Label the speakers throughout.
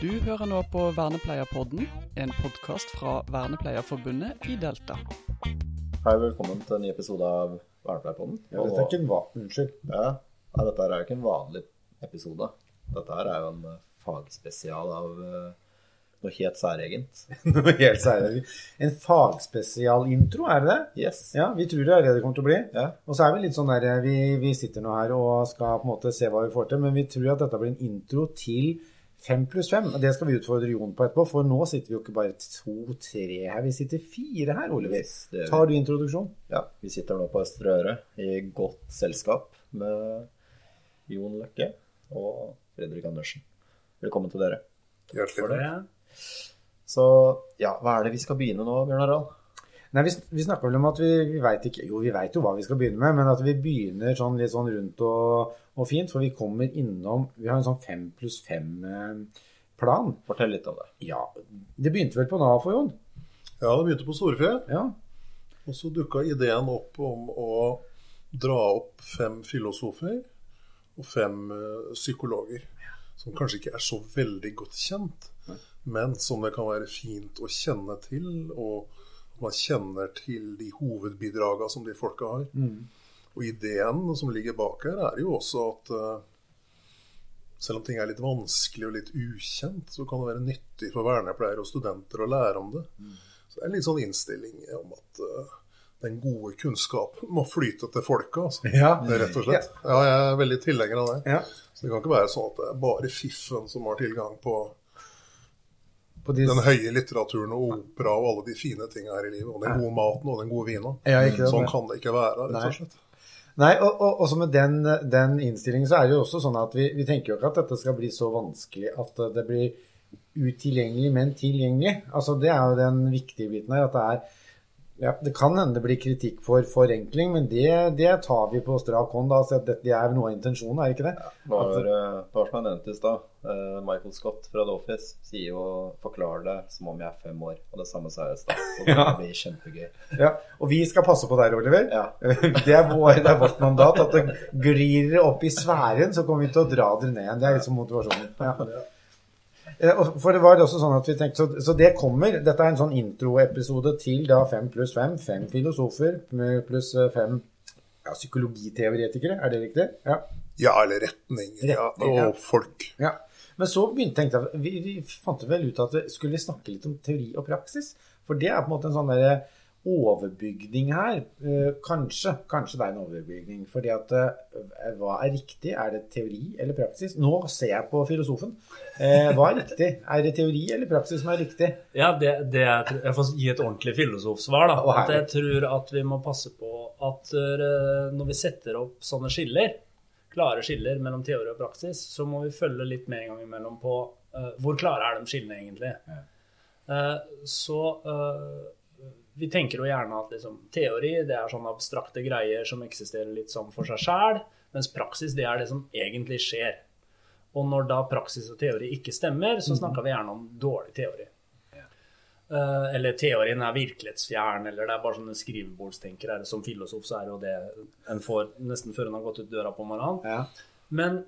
Speaker 1: Du hører nå på Vernepleierpodden, en podkast fra Vernepleierforbundet i Delta.
Speaker 2: Hei, velkommen til en ny episode av Vernepleierpodden.
Speaker 3: Ja, dette er ikke en va... Unnskyld.
Speaker 2: Ja, nei, dette er jo ikke en vanlig episode. Dette her er jo en eh, fagspesial av uh, noe helt særegent.
Speaker 3: Noe helt særegent. En fagspesialintro, er det det?
Speaker 2: Yes.
Speaker 3: Ja, vi tror det er det det kommer til å bli.
Speaker 2: Ja.
Speaker 3: Og så er vi litt sånn der, vi, vi sitter nå her og skal på en måte se hva vi får til, men vi tror at dette blir en intro til fem pluss fem. Og det skal vi utfordre Jon på etterpå, for nå sitter vi jo ikke bare to-tre her, vi sitter fire her, Oliver.
Speaker 2: Det.
Speaker 3: Tar du introduksjon?
Speaker 2: Ja, vi sitter nå på Østre Øre i godt selskap med Jon Løkke og Fredrik Andersen. Velkommen til dere.
Speaker 4: Hjertelig takk.
Speaker 2: Så ja, hva er det vi skal begynne nå, Bjørn Harald?
Speaker 3: Nei, vi, vi snakker vel om at vi, vi veit ikke Jo, vi veit jo hva vi skal begynne med, men at vi begynner sånn litt sånn rundt og, og fint, for vi kommer innom Vi har en sånn fem pluss fem-plan.
Speaker 2: Fortell litt om det.
Speaker 3: Ja, det begynte vel på NAFO, Jon?
Speaker 4: Ja, det begynte på Storefjell.
Speaker 3: Ja.
Speaker 4: Og så dukka ideen opp om å dra opp fem filosofer og fem eh, psykologer. Som kanskje ikke er så veldig godt kjent, men som det kan være fint å kjenne til. Og man kjenner til de hovedbidraga som de folka har. Og ideen som ligger bak her, er jo også at eh, selv om ting er litt vanskelig og litt ukjent, så kan det være nyttig for vernepleiere og studenter å lære om det. Så det er en litt sånn innstilling om at eh, den gode kunnskapen må flyte til folka. Altså.
Speaker 3: Ja.
Speaker 4: Det rett og slett. Ja, jeg er veldig tilhenger av det.
Speaker 3: Ja.
Speaker 4: Så det kan ikke være sånn at det er bare fiffen som har tilgang på
Speaker 3: På de,
Speaker 4: den høye litteraturen og opera og alle de fine tinga her i livet. Og den gode maten og den gode vina.
Speaker 3: Ja,
Speaker 4: Sånn kan det ikke være, rett og slett.
Speaker 3: Nei, og, og også med den, den innstillingen så er det jo også sånn at vi, vi tenker jo ikke at dette skal bli så vanskelig at det blir utilgjengelig, men tilgjengelig. Altså Det er jo den viktige biten her. at det er ja, Det kan hende det blir kritikk for forenkling, men det, det tar vi på strak hånd. da, så Dette er noe av intensjonen, er det ikke det?
Speaker 2: Det var, eh, det var som jeg nevnte i stad. Eh, Michael Scott fra The Office sier jo 'forklar det som om jeg er fem år'. Og det samme sa jeg i stad. Så det
Speaker 3: Ja.
Speaker 2: blir kjempegøy.
Speaker 3: Ja, Og vi skal passe på deg, Oliver.
Speaker 2: Ja.
Speaker 3: Det er, vår, det er vårt mandat. At det glir opp i sfæren, så kommer vi til å dra dere ned igjen. Det er liksom motivasjonen. Ja. Eh, For det var også sånn at vi tenkte, så, så det kommer. Dette er en sånn introepisode til da fem pluss fem. Fem filosofer pluss eh, fem ja, psykologiteoretikere. Er det riktig? Ja.
Speaker 4: Ja, eller retninger.
Speaker 3: Retning, ja.
Speaker 4: og folk.
Speaker 3: ja. Men så begynte, jeg vi, vi fant vel ut at vi skulle snakke litt om teori og praksis. For det er på en måte en sånn derre overbygning her. Eh, kanskje. Kanskje det er en overbygning. Fordi at eh, hva er riktig? Er det teori eller praksis? Nå ser jeg på filosofen. Eh, hva er riktig? Er det teori eller praksis som er riktig?
Speaker 5: Ja, det, det er, jeg får gi et ordentlig filosofsvar. da, at Jeg tror at vi må passe på at eh, når vi setter opp sånne skiller, klare skiller mellom teori og praksis, så må vi følge litt med en gang imellom på uh, hvor klare er de skillene egentlig. Eh, så uh, vi tenker jo gjerne at liksom, teori det er sånne abstrakte greier som eksisterer litt sånn for seg sjæl, mens praksis det er det som egentlig skjer. Og når da praksis og teori ikke stemmer, så snakker vi gjerne om dårlig teori. Eh, eller teorien er virkelighetsfjern, eller det er bare sånne skrivebordstenkere. Som filosof så er jo det en får nesten før en har gått ut døra på morgenen.
Speaker 3: Ja.
Speaker 5: Men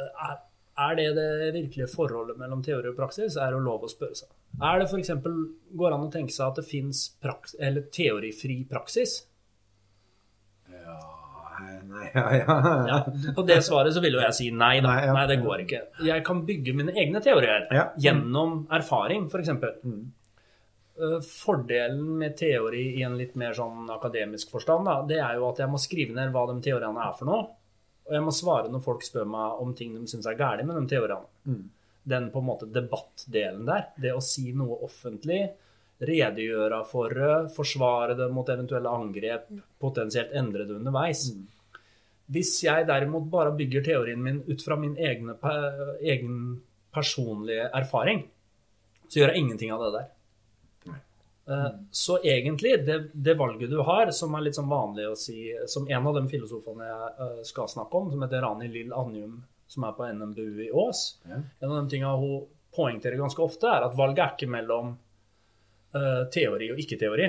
Speaker 5: eh, er, er det det virkelige forholdet mellom teori og praksis? Er det lov å spørre seg. Er det f.eks. går an å tenke seg at det fins teorifri praksis?
Speaker 3: Ja, ja,
Speaker 5: på det svaret så vil jo jeg si nei da.
Speaker 3: Nei.
Speaker 5: Nei, det går ikke. Jeg kan bygge mine egne teorier gjennom erfaring, f.eks.
Speaker 3: Mm.
Speaker 5: Eh, Fordelen med teori i en litt mer sånn akademisk forstand, da, det er jo at jeg må skrive ned hva de teoriene er for noe. Og jeg må svare når folk spør meg om ting de syns er galt med de teoriene.
Speaker 3: Mm.
Speaker 5: Den på en måte debattdelen der, det å si noe offentlig, redegjøre for det, forsvare det mot eventuelle angrep, potensielt endre det underveis. Hvis jeg derimot bare bygger teorien min ut fra min egne, egen personlige erfaring, så gjør jeg ingenting av det der. Eh, Så egentlig, det, det valget du har, som er litt sånn vanlig å si Som en av de filosofene jeg eh, skal snakke om, som heter Rani Lill Anjum, som er på NMBU i Ås
Speaker 3: Ja.
Speaker 5: En av de tingene hun poengterer ganske ofte, er at valget er ikke mellom uh, teori og ikke-teori.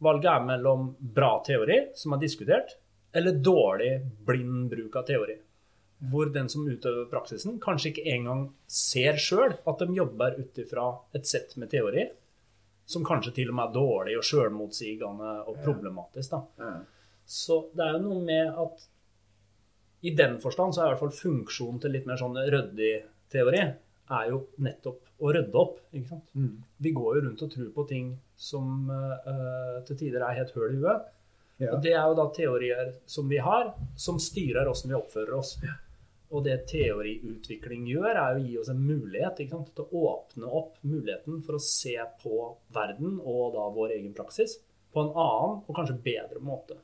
Speaker 5: Valget er mellom bra teori, som er diskutert, eller dårlig, blind bruk av teori. hvor den som utøver praksisen, kanskje ikke engang ser sjøl at de jobber ut ifra et sett med teori som kanskje til og med er dårlig og sjølmotsigende og problematisk. da. Så det er jo noe med at i den forstand så er i hvert fall funksjonen til litt mer sånn ryddig teori er jo nettopp å rydde opp. ikke sant? Vi går jo rundt og tror på ting som uh, til tider er helt høl i huet.
Speaker 3: Ja.
Speaker 5: Og det er jo da teorier som vi har, som styrer åssen vi oppfører oss. Og det teoriutvikling gjør, er å gi oss en mulighet sant? til å åpne opp muligheten for å se på verden og da vår egen praksis på en annen og kanskje bedre måte.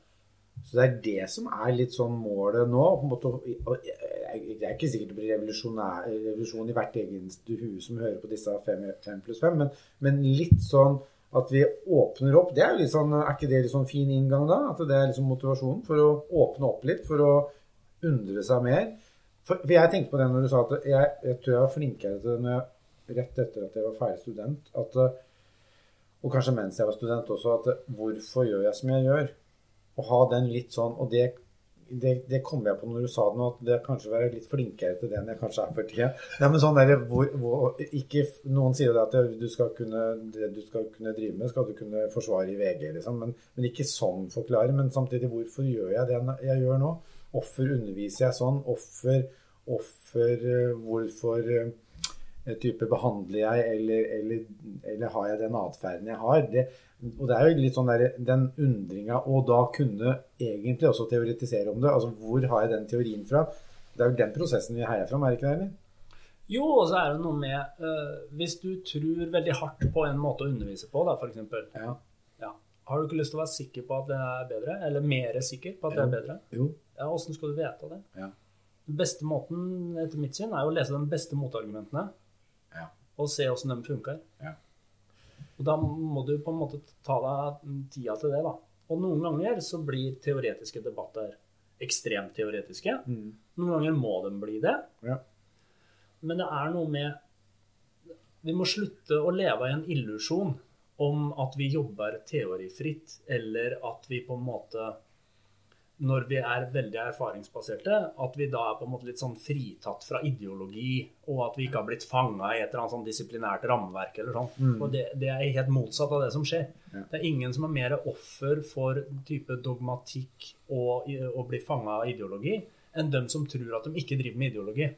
Speaker 3: Så det er det som er litt sånn målet nå. Det er ikke sikkert det blir revolusjon i hvert eneste hue som hører på disse fem, fem pluss fem, men, men litt sånn at vi åpner opp. det Er jo litt sånn, er ikke det litt sånn fin inngang da? At det er liksom motivasjonen for å åpne opp litt, for å undre seg mer? For, for jeg tenkte på det når du sa at jeg, jeg tror jeg var flinkere til det jeg, rett etter at jeg var ferdig student. at eh, og kanskje mens jeg var student også, at eh, hvorfor gjør jeg som jeg gjør? Å ha den litt sånn Og det, det, det kom jeg på når du sa det nå, at det kanskje være litt flinkere til det enn jeg kanskje er for tida. Sånn noen sier det at du skal kunne, det du skal kunne drive med, skal du kunne forsvare i VG, liksom. Men, men ikke sånn forklare. Men samtidig, hvorfor gjør jeg det jeg gjør nå? Hvorfor underviser jeg sånn? Hvorfor, hvorfor eh, Hvorfor eh, type behandler jeg, eller, eller, eller har jeg den atferden jeg har? Det, og det er jo litt sånn der, den undringa, og da kunne egentlig også teoretisere om det. Altså hvor har jeg den teorien fra? Det er jo den prosessen vi heier fram, er det ikke det? eller?
Speaker 5: Jo, og så er det noe med uh, Hvis du tror veldig hardt på en måte å undervise på, da, f.eks.
Speaker 3: Ja.
Speaker 5: Ja. Har du ikke lyst til å være sikker på at det er bedre? Eller mer sikker på at det er bedre?
Speaker 3: Jo.
Speaker 5: Ja, Åssen skal du vite det?
Speaker 3: Ja.
Speaker 5: Den beste måten, etter mitt syn, er å lese de beste motargumentene. Og se åssen de funker.
Speaker 3: Ja.
Speaker 5: Og da må du på en måte ta deg tida til det, da. Og noen ganger så blir teoretiske debatter ekstremt teoretiske. Noen ganger må de bli det.
Speaker 3: Ja.
Speaker 5: Men det er noe med Vi må slutte å leve i en illusjon om at vi jobber teorifritt, eller at vi på en måte når vi er veldig erfaringsbaserte, at vi da er på en måte litt sånn fritatt fra ideologi, og at vi ikke har blitt fanga i et eller annet sånn disiplinært rammeverk eller sånn. Og det, det er helt motsatt av det som skjer. Det er ingen som er mer offer for type dogmatikk og, å bli fanga av ideologi, enn dem som tror at de ikke driver med ideologi.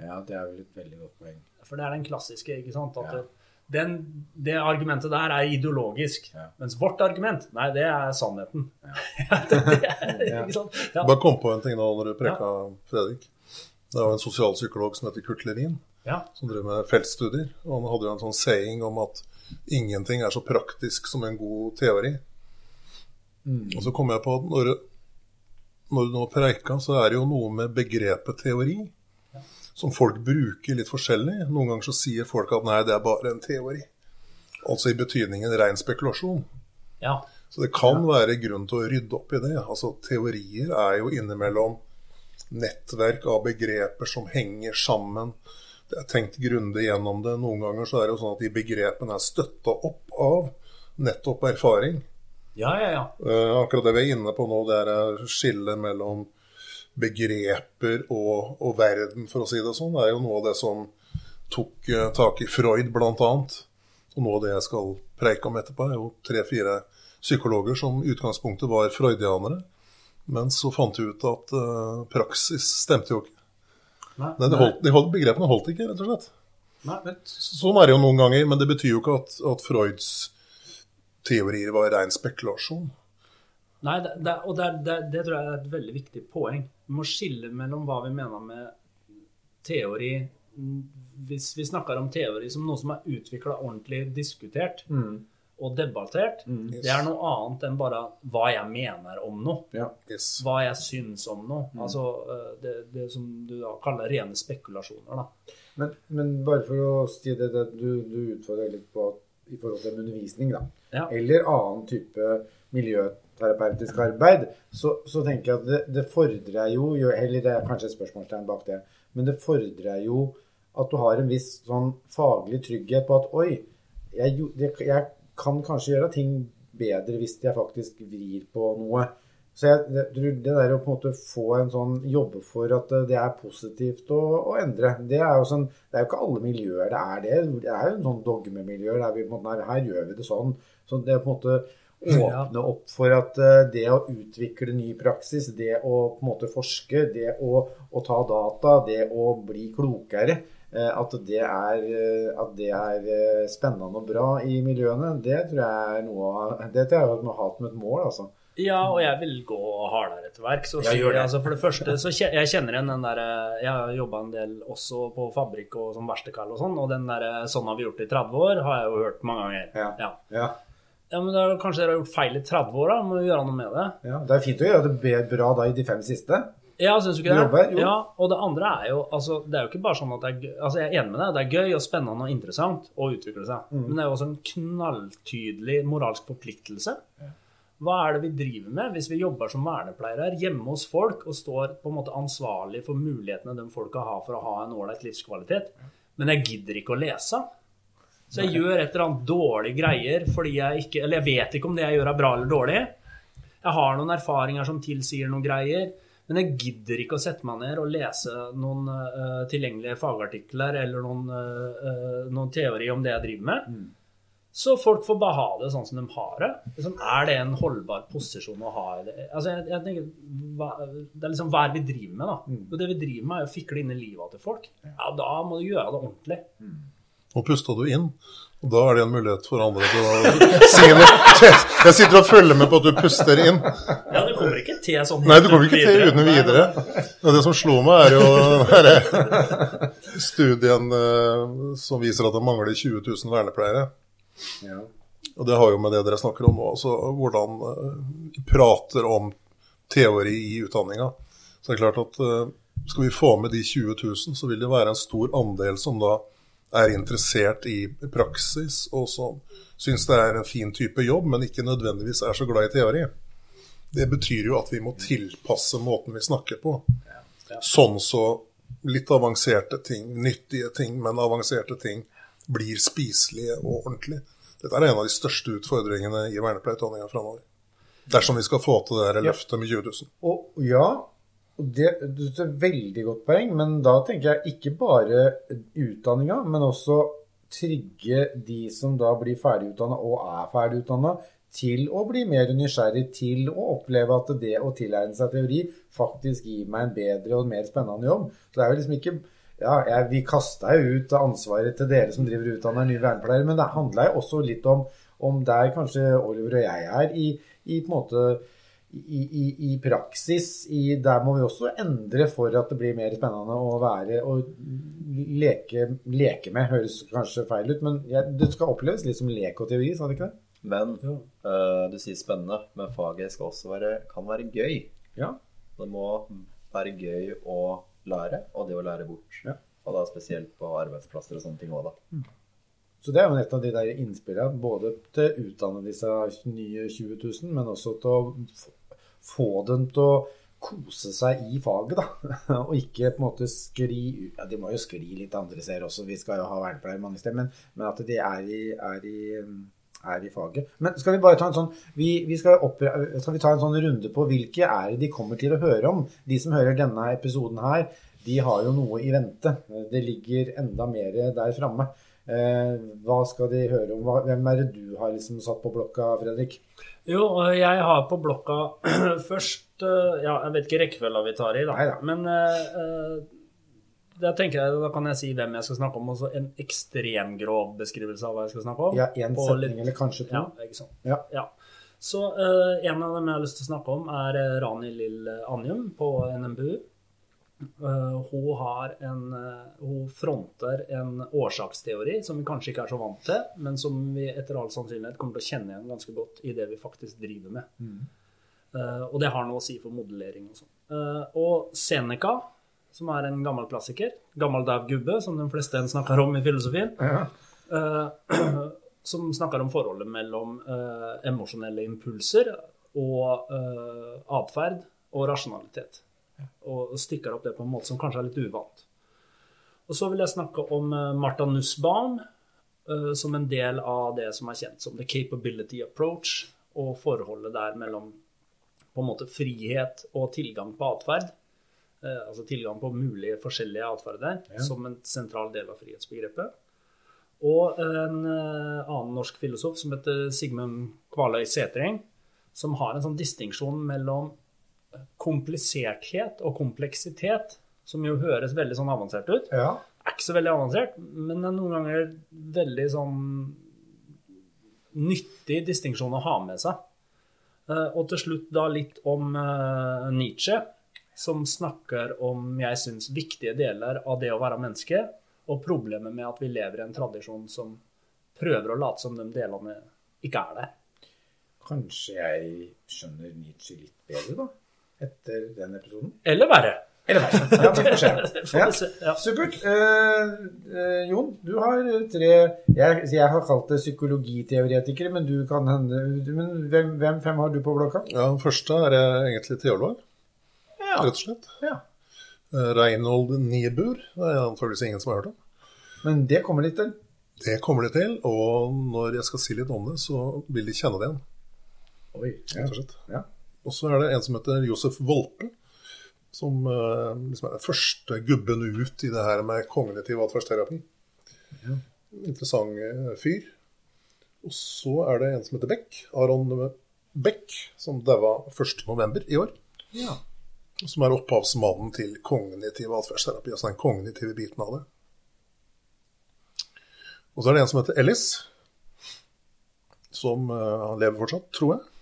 Speaker 3: ja, det er vel et veldig godt poeng.
Speaker 5: For det er den klassiske, ikke sant? At
Speaker 3: Ja.
Speaker 5: Den, det argumentet der er ideologisk.
Speaker 3: Ja.
Speaker 5: Mens vårt argument, nei, det er sannheten. det, det er,
Speaker 3: Ja.
Speaker 5: ikke sant? Ja.
Speaker 4: Bare kom på en ting nå når du preka, Fredrik. Det var en sosialpsykolog som heter Kurt Lerin,
Speaker 5: Ja.
Speaker 4: som drev med feltstudier. Og han hadde jo en sånn saying om at ingenting er så praktisk som en god teori. Og så kom jeg på at når, når du nå preika, så er det jo noe med begrepet teori som folk bruker litt forskjellig. Noen ganger så sier folk at nei, det er bare en teori. Altså i betydningen ren spekulasjon.
Speaker 5: ja.
Speaker 4: Så det kan være grunn til å rydde opp i det. Altså Teorier er jo innimellom nettverk av begreper som henger sammen. Det er tenkt grundig gjennom det. Noen ganger så er det jo sånn at de begrepene er støtta opp av nettopp erfaring.
Speaker 5: Ja, ja, ja.
Speaker 4: Eh, akkurat det vi er inne på nå, det er skillet mellom begreper og, og verden, for å si det sånn, det er jo noe av det som tok eh, tak i Freud, annet. Og noe av det jeg skal preike om etterpå, er jo tre-fire psykologer som i utgangspunktet var freudianere. Men så fant de ut at uh, praksis stemte jo ikke.
Speaker 5: Nei,
Speaker 4: Nei, de holdt, de holdt, begrepene holdt ikke, rett og slett.
Speaker 5: nei.
Speaker 3: Men,
Speaker 4: Sånn er det jo noen ganger, men det betyr jo ikke at, at Freuds teorier var ren spekulasjon.
Speaker 5: Nei, det, det, og det, det, det tror jeg er et veldig viktig poeng. Vi må skille mellom hva vi mener med teori Hvis vi snakker om teori som noe som er utvikla ordentlig diskutert og debattert, det er noe annet enn bare hva jeg mener om noe.
Speaker 3: ja.
Speaker 4: Yes.
Speaker 5: Hva jeg syns om noe. Altså eh, det, det som du da kaller rene spekulasjoner. da.
Speaker 3: Men, men bare for å si det, det du, du utfordrer litt på i forhold til undervisning, da.
Speaker 5: Ja.
Speaker 3: Eller annen type miljøterapeutisk arbeid, så, så tenker jeg at det, det fordrer jo Eller det er kanskje et spørsmålstegn bak det, men det fordrer jo at du har en viss sånn faglig trygghet på at oi, jeg, jeg kan kanskje gjøre ting bedre hvis jeg faktisk vrir på noe. Så jeg tror det der å på en måte få en sånn jobbe for at eh, det er positivt å, å endre Det er jo sånn Det er jo ikke alle miljøer det er det. Det er jo en sånn dogmemiljøer der vi på en måte her gjør vi det sånn. Så det er på en måte åpne opp for at eh, det å utvikle ny praksis, det å på en måte forske, det å, å ta data, det å bli klokere, eh, at det, er, eh, at det er spennende og bra i miljøene, det tror jeg er noe av Det tror jeg vi må ha som et mål, altså.
Speaker 5: Ja, og jeg vil gå hardere til verks. Altså, for det første, så jeg kjenner igjen den der Jeg har jobba en del også på fabrikk og som verkstedkall og sånn, og den der sånn har vi gjort det i 30 år, har jeg jo hørt mange ganger.
Speaker 3: Ja.
Speaker 5: Ja.
Speaker 3: Ja.
Speaker 5: Men da, Kanskje dere har gjort feil i 30 år, da? Må vi gjøre noe med det?
Speaker 3: ja. Det er fint å gjøre det bra da i de fem siste.
Speaker 5: Ja, syns du ikke det?
Speaker 3: Jobber, jo.
Speaker 5: Ja, Og det andre er jo altså, Det er jo ikke bare sånn at det er Altså, jeg er enig med deg, det er gøy og spennende og interessant å utvikle seg.
Speaker 3: Mm.
Speaker 5: Men det er jo også en knalltydelig moralsk forpliktelse. Hva er det vi driver med hvis vi jobber som vernepleiere hjemme hos folk og står på en måte ansvarlig for mulighetene de folka har for å ha en ålreit livskvalitet, men jeg gidder ikke å lese? Så jeg gjør et eller annet dårlige greier fordi jeg ikke Eller jeg vet ikke om det jeg gjør er bra eller dårlig. Jeg har noen erfaringer som tilsier noen greier, men jeg gidder ikke å sette meg ned og lese noen uh, tilgjengelige fagartikler eller noen, uh, noen teori om det jeg driver med. Så folk får bare ha det sånn som de har det. Liksom, er det en holdbar posisjon å ha? Altså, jeg, jeg tenker, hva, Det er liksom hva er det vi driver med, da? Og det vi driver med, er å fikle inn i livet til folk. Ja, da må du gjøre det ordentlig.
Speaker 4: Nå pusta du inn, og da er det en mulighet for andre til å si noe. Jeg sitter og følger med på at du puster inn.
Speaker 5: Ja, du kommer ikke til sånn
Speaker 4: Nei, du kommer ikke til uten videre. Og det som slo meg, er jo denne studien eh, som viser at det mangler 20 000 vernepleiere.
Speaker 3: Ja.
Speaker 4: Og det har jo med det dere snakker om nå, altså hvordan eh, vi prater om teori i utdanninga. Så det er klart at eh, skal vi få med de 20 000, så vil det være en stor andel som da er interessert i praksis, og som syns det er en fin type jobb, men ikke nødvendigvis er så glad i teori. Det betyr jo at vi må tilpasse måten vi snakker på. Sånn så litt avanserte ting, nyttige ting, men avanserte ting blir spiselige og ordentlige. Dette er en av de største utfordringene i vernepleieutdanninga framover. Dersom vi skal få til det løftet med 20 000.
Speaker 3: Og ja, det, det er et veldig godt poeng, men da tenker jeg ikke bare utdanninga, men også trygge de som da blir ferdigutdanna og er ferdigutdanna, til å bli mer nysgjerrig, til å oppleve at det å tilegne seg teori faktisk gir meg en bedre og mer spennende jobb. Så det er jo liksom ikke ja, jeg, Vi kasta jo ut ansvaret til dere som driver og utdanner nye vernepleiere, men det handla jo også litt om, om der kanskje Oliver og jeg er i, i på en måte i, i, i praksis. I, der må vi også endre for at det blir mer spennende å være og leke, leke med. Høres kanskje feil ut, men ja, det skal oppleves litt som lek og teori, sa det ikke det?
Speaker 2: Men eh, du sier spennende, men faget skal også være, kan være gøy.
Speaker 3: Ja.
Speaker 2: Det må være gøy å lære, og det å lære bort.
Speaker 3: Ja.
Speaker 2: Og da spesielt på arbeidsplasser og sånne ting òg, da.
Speaker 3: Så det er jo et av de der innspillene, både til å utdanne disse nye 20 000, men også til å få- dem til å kose seg i faget, da. Og ikke på en måte skli Ja, de må jo skli litt andre steder også, vi skal jo ha vernepleiere mange steder, men, men at de er i, er, i, er i faget. Men skal vi bare ta en sånn vi, vi skal, opp, skal vi ta en sånn runde på hvilke er det de kommer til å høre om? De som hører denne episoden her, de har jo noe i vente. Det ligger enda mer der framme. Eh, hva skal de høre om? Hvem er det du har liksom satt på blokka, Fredrik?
Speaker 5: Jo, jeg har på blokka først eh, Ja, jeg vet ikke rekkefølga vi tar i, da.
Speaker 3: Neida.
Speaker 5: Men eh, eh, tenker jeg, da kan jeg si hvem jeg skal snakke om. Også en ekstremgrov beskrivelse av hva jeg skal snakke om.
Speaker 3: Ja, én setning
Speaker 5: litt-
Speaker 3: eller kanskje to?
Speaker 5: Ja, ikke sant.
Speaker 3: Ja.
Speaker 5: Ja. Så eh, en av dem jeg har lyst til å snakke om, er eh, Rani Lill Anjum på NMBU. Eh, hun, har en, eh, hun fronter en årsaksteori som vi kanskje ikke er så vant til, men som vi etter all sannsynlighet kommer til å kjenne igjen ganske godt i det vi faktisk driver med. Eh, og det har noe å si for modellering og sånn. Uh, og Seneca, som er en gammel klassiker, gammel dau gubbe, som de fleste snakker om i filosofien,
Speaker 3: Ja.
Speaker 5: uh, som snakker om forholdet mellom emosjonelle impulser og uh, atferd og rasjonalitet. Og stikker opp det på en måte som kanskje er litt uvant. Og så vil jeg snakke om eh, Martha Nussbaum eh, som en del av det som er kjent som the capability approach, og forholdet der mellom på en måte frihet og tilgang på atferd. Eh, altså tilgang på mulige forskjellige atferder som en sentral del av frihetsbegrepet. Og en annen norsk filosof som heter Sigmund Kvaløy Setring, som har en sånn distinksjon mellom kompliserthet og kompleksitet, som jo høres veldig sånn avansert ut.
Speaker 3: Ja.
Speaker 5: Er ikke så veldig avansert, men er noen ganger veldig sånn nyttig distinksjon å ha med seg. Eh, Og til slutt da litt om eh, Nietzsche, som snakker om, jeg syns, viktige deler av det å være menneske, og problemet med at vi lever i en tradisjon som prøver å late som de delene ikke er der.
Speaker 3: Kanskje jeg skjønner Nietzsche litt bedre, da? Etter den episoden?
Speaker 5: Eller verre.
Speaker 3: Eller verre. Ja,
Speaker 5: ja.
Speaker 3: Supert. Eh, eh, Jon, du har tre jeg, jeg har kalt det psykologiteoretikere, men du kan hende Men hvem, hvem fem har du på blokka?
Speaker 4: Ja, Den første er jeg egentlig teolog,
Speaker 3: Ja.
Speaker 4: rett og slett.
Speaker 3: ja.
Speaker 4: Eh, Reinhold Niebuhr. Det er antakeligvis ingen som har hørt om.
Speaker 3: Men det kommer litt til.
Speaker 4: Det kommer det til, og når jeg skal si litt om det, så vil de kjenne det igjen.
Speaker 3: Oi. Ja.
Speaker 4: rett og slett.
Speaker 3: Ja.
Speaker 4: Og så er det en som heter Josef Volpe, som eh, liksom er den første gubben ut i det her med kognitiv atferdsterapi. Interessant eh, fyr. Og så er det en som heter Beck, Aron Beck, som daua 1.11. i år.
Speaker 3: ja.
Speaker 4: Som er opphavsmannen til kognitiv atferdsterapi, altså den kognitive biten av det. Og så er det en som heter Ellis, som uh, lever fortsatt, tror jeg.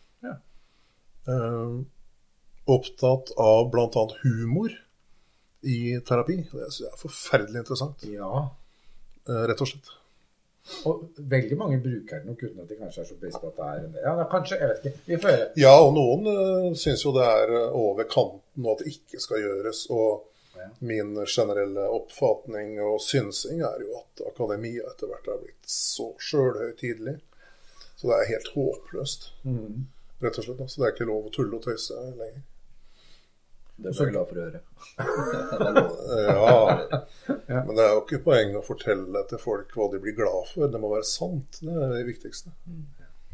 Speaker 4: Eh, opptatt av bl.a. humor i terapi. Det er forferdelig interessant,
Speaker 3: ja.
Speaker 4: eh, rett og slett.
Speaker 3: Og veldig mange bruker det nok uten at de kanskje er så bevisst på at det er en. Ja, kanskje. Jeg vet ikke. Vi får høre.
Speaker 4: Ja, og noen uh, syns jo det er eh, over kanten, og at det ikke skal gjøres. Og
Speaker 3: Ja.
Speaker 4: min generelle oppfatning og synsing er jo at akademia etter hvert er blitt så sjølhøytidelig. Så det er helt håpløst,
Speaker 3: Mhm.
Speaker 4: Rett og slett. Så det er ikke lov å tulle og tøyse lenger.
Speaker 2: Det er jeg glad for å høre.
Speaker 4: Ja, Men det er jo ikke poeng å fortelle til folk hva de blir glad for. Det må være sant. Det er det viktigste.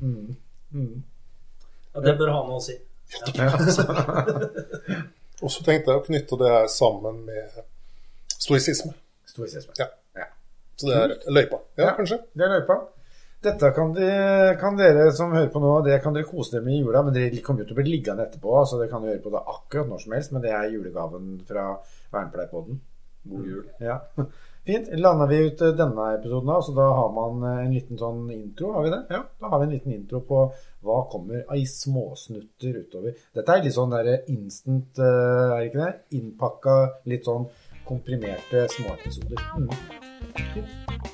Speaker 3: Mhm. Mhm.
Speaker 5: Ja, det bør ha noe å si.
Speaker 4: Og så tenkte jeg å knytte det her sammen med stoisisme.
Speaker 3: Stoisisme.
Speaker 4: Ja.
Speaker 3: Ja.
Speaker 4: Så det er løypa. Ja,
Speaker 3: Ja.
Speaker 4: kanskje.
Speaker 3: Det er løypa. Dette kan, de, kan dere som hører på nå, det kan dere kose dere med i jula. Men dere kommer jo til å bli liggende etterpå, så dere kan høre på det akkurat når som helst. Men det er julegaven fra Vernepleierpodden. God jul. Ja. Fint. Lander vi ut eh, denne episoden av, så da har man eh, en liten sånn intro, har vi det? Ja, da har vi en liten intro på hva kommer i småsnutter utover. Dette er litt sånn der instant, eh, er det ikke det? Innpakka, litt sånn komprimerte småepisoder. Mm.